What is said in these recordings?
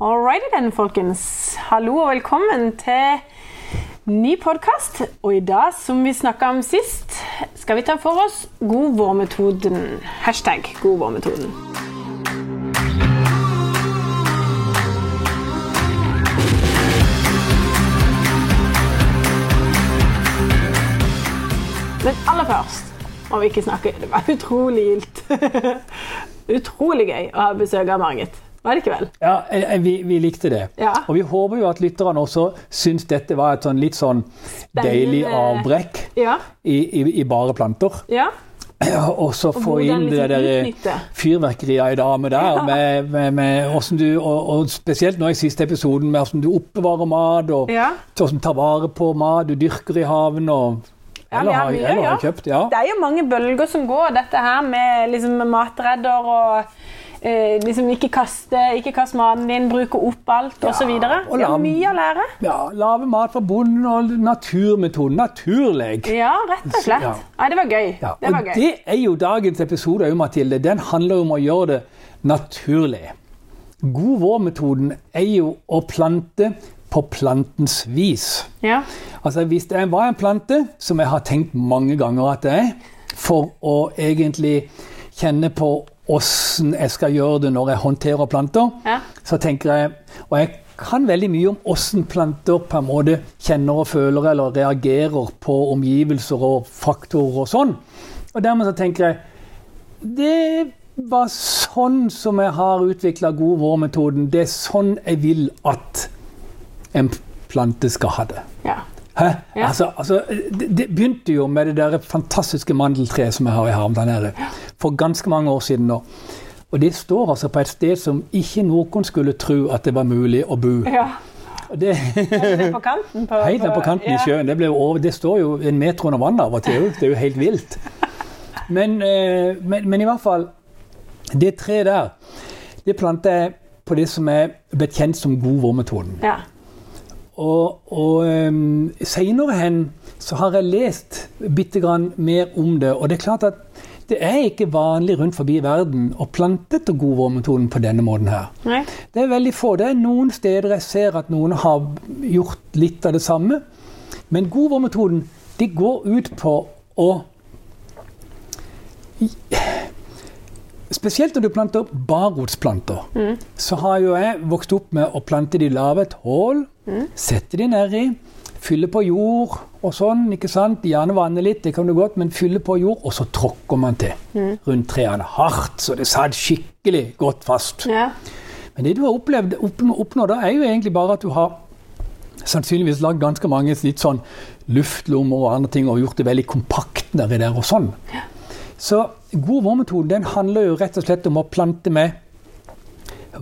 Alrighty then, folkens. Hallo og velkommen til ny podkast. Og i dag, som vi snakka om sist, skal vi ta for oss God vår-metoden. Hashtag God vår-metoden. Men aller først må vi ikke snakke Det var utrolig gildt. utrolig gøy å ha besøk av Margit. Var det ikke vel? Ja, eh, eh, vi, vi likte det. Ja. Og vi håper jo at lytterne også syns dette var et sånn litt sånn deilig avbrekk Ja. i, i, i bare planter. ja. Og så få inn det liksom der fyrverkeriet i dag med der, Ja. med, med, med hvordan du, og, og spesielt nå i siste episoden, med hvordan du oppbevarer mat, og Ja. hvordan du tar vare på mat du dyrker i haven, og eller, har har, eller har kjøpt. Ja. Det er jo mange bølger som går, dette her med liksom matredder og eh, liksom ikke kaste, ikke kast maten din, bruke opp alt Ja, osv. Det er mye å lære. ja, Lage mat fra bonden og naturmetoden. Naturleg. Ja, rett og slett. Ja. Nei, det var gøy. Ja, det var og gøy. det er jo dagens episode Mathilde. Den handler om å gjøre det naturlig. God vår-metoden er jo å plante på plantens vis. Ja. Altså Hvis det var en plante, som jeg har tenkt mange ganger at det er, for å egentlig kjenne på åssen jeg skal gjøre det når jeg håndterer planter, Ja. så tenker jeg Og jeg kan veldig mye om åssen planter på en måte kjenner og føler eller reagerer på omgivelser og faktorer og sånn. Og dermed så tenker jeg Det var sånn som jeg har utvikla god vår-metoden. Det er sånn jeg vil at en plante skal ha det. Hæ? Ja. Altså, altså, det, det begynte jo med det der fantastiske mandeltreet som jeg har i haven der nede, for ganske mange år siden nå. Og det står altså på et sted som ikke noen skulle tro at det var mulig å bo. ja. Det, på kanten. På, helt på kanten i sjøen. Det, over, det står jo en meter under vannet av og til. Det er jo helt vilt. Men, eh, men, men i hvert fall Det treet der, det planter jeg på det som er blitt kjent som god vår-metoden. Ja. Og, og um, seinere hen så har jeg lest bitte grann mer om det. Og det er klart at det er ikke vanlig rundt forbi verden å plante god på denne måten her. Nei. Det er veldig få. Det er noen steder jeg ser at noen har gjort litt av det samme. Men godvårmetoden, de går ut på å Spesielt når du planter barrotsplanter, så har jo jeg vokst opp med å plante de lave et hull, sette de nedi, fyller på jord og sånn. ikke sant? Gjerne vanne litt, det kan du godt, men fyller på jord, og så tråkker man til rundt trærne hardt, så det satt skikkelig godt fast. Ja. Men det du har opplevd, opp- oppnådd, da, er jo egentlig bare at du har sannsynligvis lagd ganske mange litt sånn luftlommer og andre ting og gjort det veldig kompakt nedi der og sånn. Så god vår-metode den handler jo rett og slett om å plante med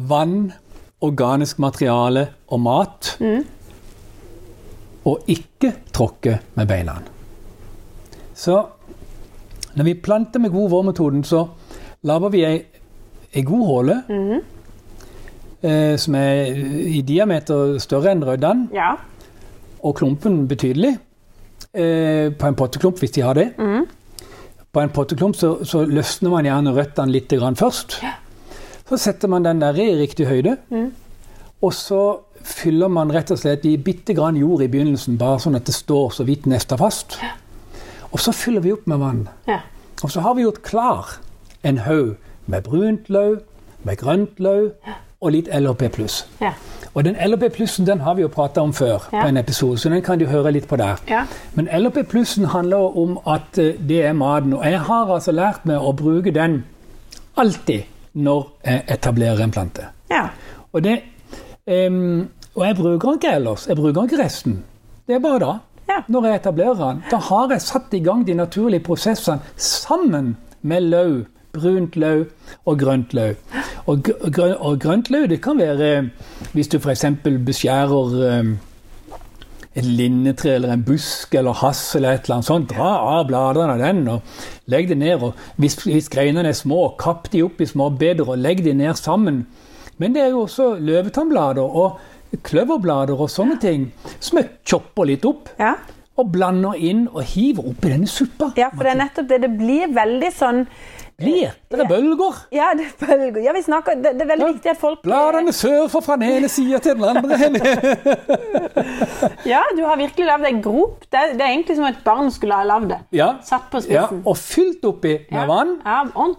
vann, organisk materiale og mat. Og ikke tråkke med beina. Så når vi planter med god vår-metoden, så lager vi ei, ei god håle eh, som er i diameter større enn røddan. ja. og klumpen betydelig. Eh, på en potteklump, hvis de har det. På en potteklump så, så løsner man gjerne røttene litt grann først. Så setter man den der i riktig høyde. Og så fyller man rett og slett i bitte grann jord i begynnelsen, bare sånn at det står så vidt nesta fast. Og så fyller vi opp med vann. ja. Og så har vi gjort klar en haug med brunt løv, med grønt løv og litt LHP pluss. ja. Og den LHP plussen den har vi jo prata om før, Ja. på en episode, så den kan du høre litt på der. ja. Men LHP plussen handler om at eh, det er maten. Og jeg har altså lært meg å bruke den alltid når jeg etablerer en plante. ja. Og, det, um, og jeg bruker den ikke ellers. Jeg bruker den ikke resten. Det er bare da. Ja. Når jeg etablerer den. Da har jeg satt i gang de naturlige prosessene sammen med løv. Brunt løv og grønt løv. Og, gr- grø- og grønt løv det kan være hvis du f.eks. beskjærer em, et linnetre eller en busk eller hass eller et eller annet sånt. Dra av bladene av den og legg det ned. Og hvis, hvis greinene er små, kapp de opp i små beder og legg de ned sammen. Men det er jo også løvetannblader og kløverblader og sånne ting som jeg chopper litt opp. ja. og blander inn og hiver oppi denne suppa. Ja, for det er nettopp det. Det blir veldig sånn Blir. Det er bølger. Ja, det er bølger. Ja, vi snakker, det, det er veldig Ja. viktig at folk Bladene surfer fra den ene sida til den andre. Ja, du har virkelig lagd en grop. Det, det er egentlig som et barn skulle ha lagd det. Ja. Satt på spissen. ja. Og fylt oppi med vann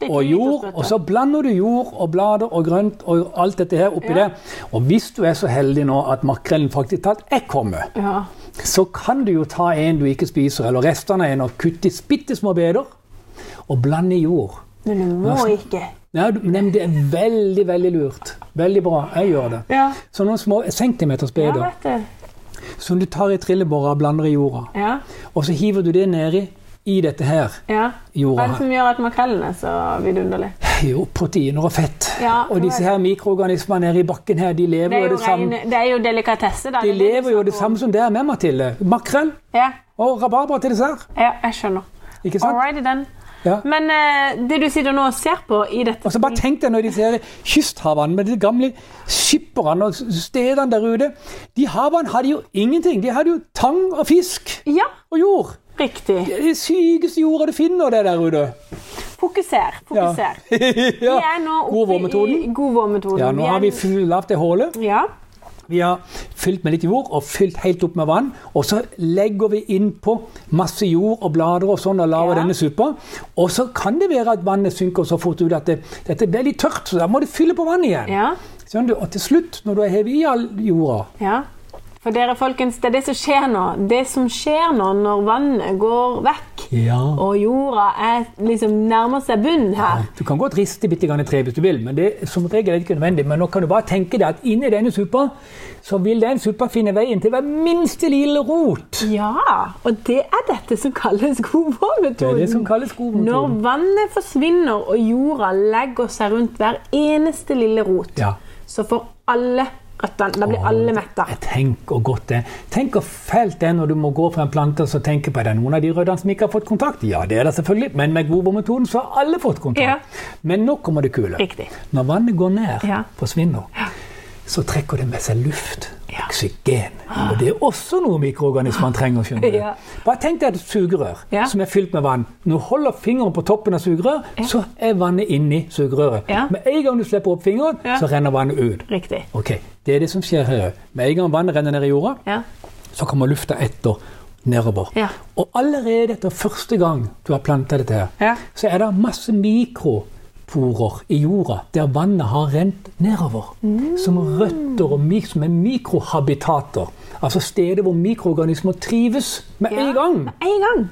og jord. Og så blander du jord og blader og grønt og alt dette her oppi der. Og hvis du er så heldig nå at makrellen faktisk talt er kommet, Ja. så kan du jo ta en du ikke spiser, eller restene av en, og kutte i bitte små beder og blande jord. Men du må ikke. Ja, men det er veldig, veldig lurt. Veldig bra. Jeg gjør det. Ja, Så noen små centimeters ja som du tar i trillebåra og blander i jorda. Ja, Og så hiver du det nedi i dette her ja. Hva er det som gjør at makrellen er så vidunderlig? Jo, proteiner og fett. Ja, og disse her mikroorganismene nede i bakken her, de lever Det jo det samme. det er jo delikatesse, da. De er lever jo det samme som det er med, Mathilde. Makrell Ja, og rabarbra til dessert. ja, jeg skjønner. Ikke sant? Alrighty then. Ja. Men eh, det du sitter nå og ser på i dette Og så bare tenk deg når de ser kysthavene med de gamle skipperne og stedene der ute. De havene hadde jo ingenting. De hadde jo tang og fisk Ja, og jord. riktig. Det er det sykeste jorda du finner, det der ute. Fokuser. Fokuser. ja. Vi er nå oppe i god vårmetoden. Ja, nå har vi lagd det hullet. Ja, Vi har fylt med litt jord og fylt helt opp med vann. Og så legger vi innpå masse jord og blader og sånn og lager Ja. denne suppa. Og så kan det være at vannet synker så fort ut at det, dette blir litt tørt, så da må du fylle på vann igjen. ja? Og til slutt, når du har hevet i all jorda ja. For dere, folkens, det er det som skjer nå. Det som skjer nå når vannet går vekk, ja. og jorda er, liksom nærmer seg bunnen her. Du kan godt riste bitte grann i tre hvis du vil, men det som regel er ikke nødvendig. Men nå kan du bare tenke deg at inni denne suppa så vil den suppa finne veien til hver minste lille rot. Ja, og det er dette som kalles godvårmetoden. Det er det som kalles Når vannet forsvinner og jorda legger seg rundt hver eneste lille rot, Ja. så får alle røttene Da blir alle mette. Jeg tenker godt det. Tenk hvor fælt det er når du må gå fra en plante og så tenke på er det noen av de røddene som ikke har fått kontakt. Ja, det er det selvfølgelig, men med godvårmetoden så har alle fått kontakt. Ja. Men nå kommer det kule. Riktig. Når vannet går ned, Ja. forsvinner, så trekker det med seg luft. Ja. Ah. Oksygen. Og det er også noe mikroorganismene trenger. skjønner du. Ja. Bare tenk deg et sugerør Ja. som er fylt med vann. Når du holder fingeren på toppen av sugerør, så er vannet inni sugerøret. Ja. Med en gang du slipper opp fingeren, Ja. så renner vannet ut. Riktig. Ok, Det er det som skjer her òg. Med en gang vannet renner ned i jorda, Ja. så kommer lufta etter nedover. Ja. Og allerede etter første gang du har planta dette her, Ja. så er det masse mikroporer i jorda der vannet har rent nedover. Mm. Som røtter og mik som er mikrohabitater. Altså steder hvor mikroorganismer trives med en gang. Med en gang.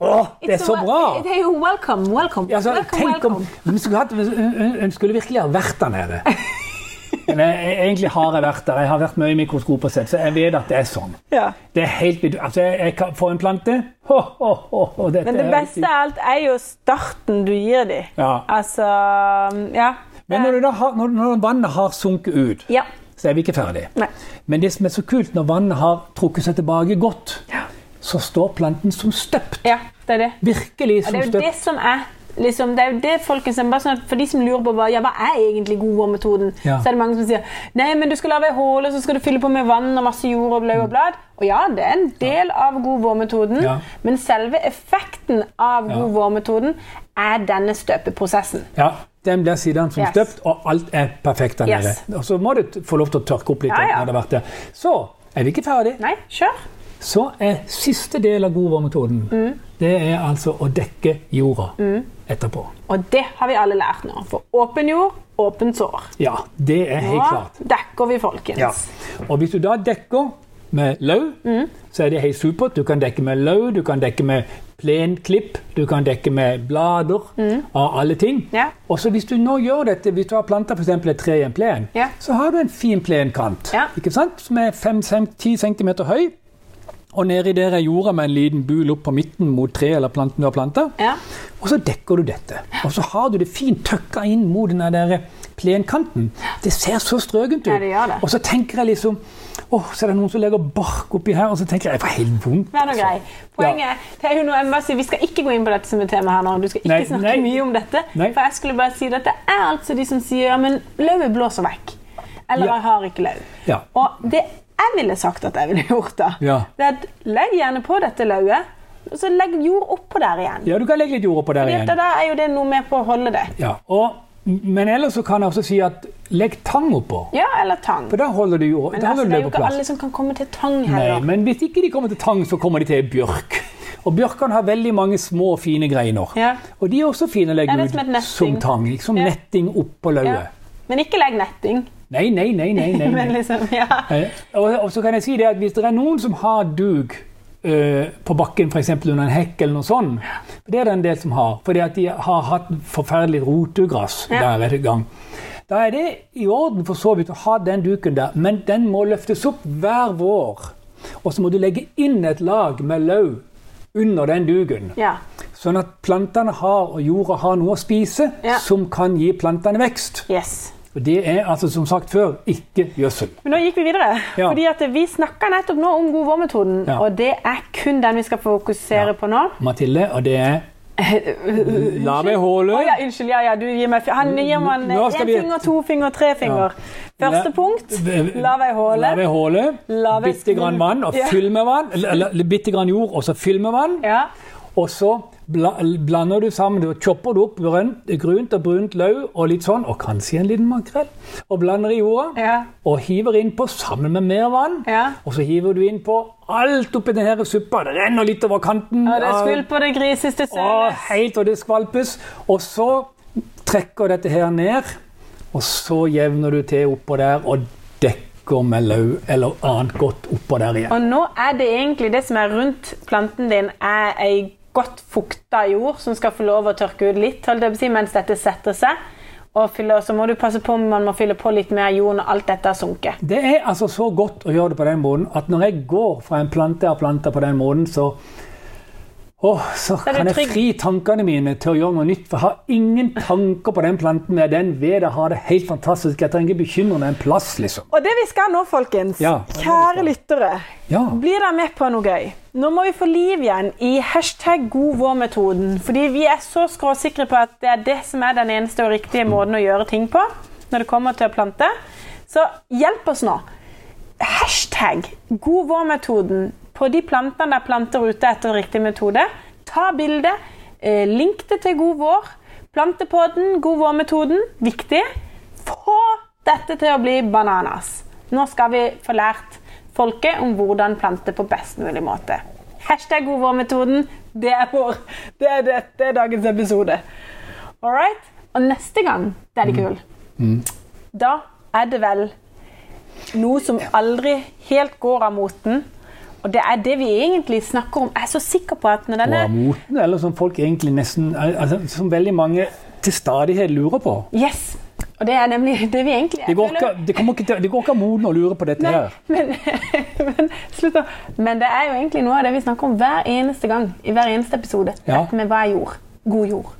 Åh, det er så bra! Det er jo welcome, welcome. Altså, welcome, tenk om, welcome. hun skulle, hatt, skulle virkelig ha vært der nede. Men jeg, egentlig har jeg vært der. Jeg har vært mye i mikroskop og sett, så jeg vet at det er sånn. Ja. Det er helt. Altså, jeg, jeg kan få en plante ho, ho, ho, ho, dette Men det beste av alt er jo starten du gir dem. Ja. Altså Ja. Men når, har, når, når vannet har sunket ut, Ja. så er vi ikke ferdig. Nei. Men det som er så kult, når vannet har trukket seg tilbake godt, Ja. så står planten som støpt. ja, det er det. Virkelig som det er jo støpt. det som er liksom, det er jo det folkens, sånn For de som lurer på hva, ja, hva er egentlig godvårmetoden, Ja. så er det mange som sier nei, men du skal lage ei håle, så skal du fylle på med vann og masse jord og blau og blad. Og ja, det er en del av godvårmetoden, Ja. men selve effekten av Ja. godvårmetoden er denne støpeprosessen. Ja, Den blir siden som Yes. støpt, og alt er perfekt der nede. Yes. Og så må du få lov til å tørke opp litt. Ja, ja. det har vært det. Så er vi ikke ferdig. Nei, kjør. Så er siste del av godvårmetoden Mm. det er altså å dekke jorda etterpå. Og det har vi alle lært nå. For åpen jord, åpent sår. Ja, det er helt Nå klart. dekker vi, folkens. Ja. Og hvis du da dekker med løv, Mm. så er det helt supert. Du kan dekke med løv, du kan dekke med plenklipp, du kan dekke med blader av alle ting. Mm. Ja. Og så hvis du nå gjør dette, hvis du har planta f.eks. et tre i en plen, Ja. så har du en fin plenkant Ja. ikke sant? som er 5-10 cm høy. Og nedi der er jorda med en liten bul opp på midten mot treet eller planten du har planta. Ja. Og så dekker du dette. Og så har du det fint tøkka inn mot den der plenkanten. Det ser så strøkent ut. Ja, det gjør det. Og så tenker jeg liksom Åh, så er det noen som legger bark oppi her, og så tenker jeg det får helt vondt. Vær nå grei. Poenget det er jo noe, jeg bare si, Vi skal ikke gå inn på dette som et tema her nå. Du skal ikke Nei, snakke nei. mye om dette. Nei. For jeg skulle bare si at det er altså de som sier ja, men løvet blåser vekk. Eller Ja. jeg har ikke løv. Ja. Og det jeg ville sagt at jeg ville gjort, da, Ja. det er at legg gjerne på dette lauet, og så legg jord oppå der igjen. Ja, du kan legge litt jord oppå der Fordi igjen. da er jo det noe med på å holde det. Ja, og, men ellers så kan jeg også si at legg tang oppå. Ja, eller tang. For da holder du jord. Men altså, det er jo ikke plass. alle som kan komme til tang Nei, men hvis ikke de kommer til tang, så kommer de til bjørk. Og bjørkene har veldig mange små, fine greiner. Ja. Og de er også fine å legge ut som tang. Som netting oppå Ja. Men ikke legg netting. Nei, nei, nei. nei, nei. Men liksom, ja. Eh, Og, og så kan jeg si det at hvis det er noen som har dug eh, på bakken, f.eks. under en hekk eller noe sånt, det er det en del som har, fordi at de har hatt forferdelig rotugras Ja. der et gang. Da er det i orden for så vidt å ha den duken der, men den må løftes opp hver vår. Og så må du legge inn et lag med løv under den duken, ja. sånn at plantene har, og jorda har noe å spise Ja. som kan gi plantene vekst. Yes. Og det er altså som sagt før ikke gjødsel. Men nå gikk vi videre. Ja. Fordi at Vi snakka nettopp nå om god vår-metoden, Ja. og det er kun den vi skal fokusere Ja. på nå. Mathilde, og det er La meg holde. Oh, ja, unnskyld. Ja, ja, du gir meg Han gir meg én vi- finger, to finger, tre finger. Første punkt la meg håle. La meg håle. La meg Bitte grann vann, og Ja. fyll med vann. Eller, eller bitte grann jord, og så fyll med vann. Ja. Og så blander du sammen, du chopper du opp grønt, grunt og brunt løv og litt sånn, og kanskje en liten makrell, og blander i jorda. Ja. Og hiver innpå sammen med mer vann. Ja. Og så hiver du innpå alt oppi denne suppa. Det renner litt over kanten. Og det av- skvulper det griseste sølet. helt og det skvalpes. Og så trekker dette her ned, og så jevner du til oppå der og dekker med løv eller annet godt oppå der igjen. Og nå er det egentlig det som er rundt planten din, er ei godt fukta jord som skal få lov å tørke ut litt si, mens dette setter seg. Og fyller, så må du passe på om man må fylle på litt mer jord når alt dette har sunket. Det er altså så godt å gjøre det på den måten at når jeg går fra en plante jeg har planta på den måten, så Åh, så kan jeg fri tankene mine til å gjøre noe nytt. For jeg har ingen tanker på den planten med den ved jeg har det helt fantastisk. Jeg trenger ikke bekymre meg en plass, liksom. Og det vi skal nå, folkens, Ja, kjære lyttere, Ja. blir dere med på noe gøy? Nå må vi få liv igjen i hashtag god vår-metoden. Fordi vi er så skråsikre på at det er det som er den eneste og riktige måten å gjøre ting på når det kommer til å plante. Så hjelp oss nå. Hashtag god vår-metoden på de plantene der planter ute etter riktig metode. Ta bilde, eh, link det til god vår. Plantepodden, god vår-metoden, viktig. Få dette til å bli bananas. Nå skal vi få lært folket om hvordan plante på best mulig måte. Hashtag god vår-metoden. Det er vår. Det er, det, det er dagens episode. All right? Og neste gang, det er Daddy mm. da er det vel noe som aldri helt går av moten. Og det er det vi egentlig snakker om. Jeg er så sikker på at når denne Og moten, eller som folk egentlig nesten altså, Som veldig mange til stadighet lurer på. Yes! Og det er nemlig det vi egentlig Det går ikke, det ikke til, det går ikke av moten å lure på dette Nei, her. men, men, slutt nå. Men det er jo egentlig noe av det vi snakker om hver eneste gang. I hver eneste episode. Ja. Dette med hva er jord? God jord.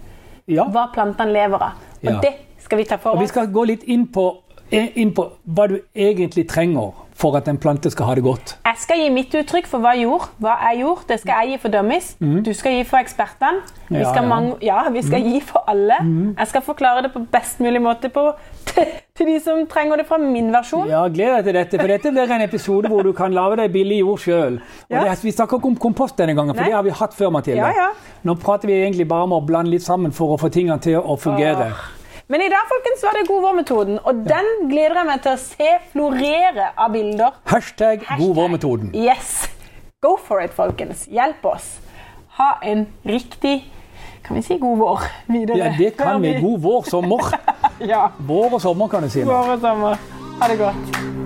Ja. Hva plantene lever av. Og Ja. det skal vi ta for Og vi skal gå litt inn på, inn på hva du egentlig trenger for at en plante skal ha det godt. Jeg skal gi mitt uttrykk for hva jord. Hva er jord? Det skal jeg gi for dummies. Du skal gi for ekspertene. Vi skal, Ja, ja. Ja, vi skal gi for alle. Jeg skal forklare det på best mulig måte på, til, til de som trenger det fra min versjon. Ja, Gled deg til dette, for dette blir en episode hvor du kan lage deg billig jord sjøl. Vi snakker ikke om kompost denne gangen, for Nei. det har vi hatt før. Mathilde. Ja, ja. Nå prater vi egentlig bare om å blande litt sammen for å få tingene til å fungere. Men i dag folkens, var det god vår-metoden, og den gleder jeg meg til å se florere av bilder. Hashtag god vår-metoden. Yes! Go for it, folkens. Hjelp oss. Ha en riktig kan vi si god vår videre. Ja, det kan vi. God vår, sommer. Ja. Vår og sommer, kan du si. Vår og sommer. Ha det godt.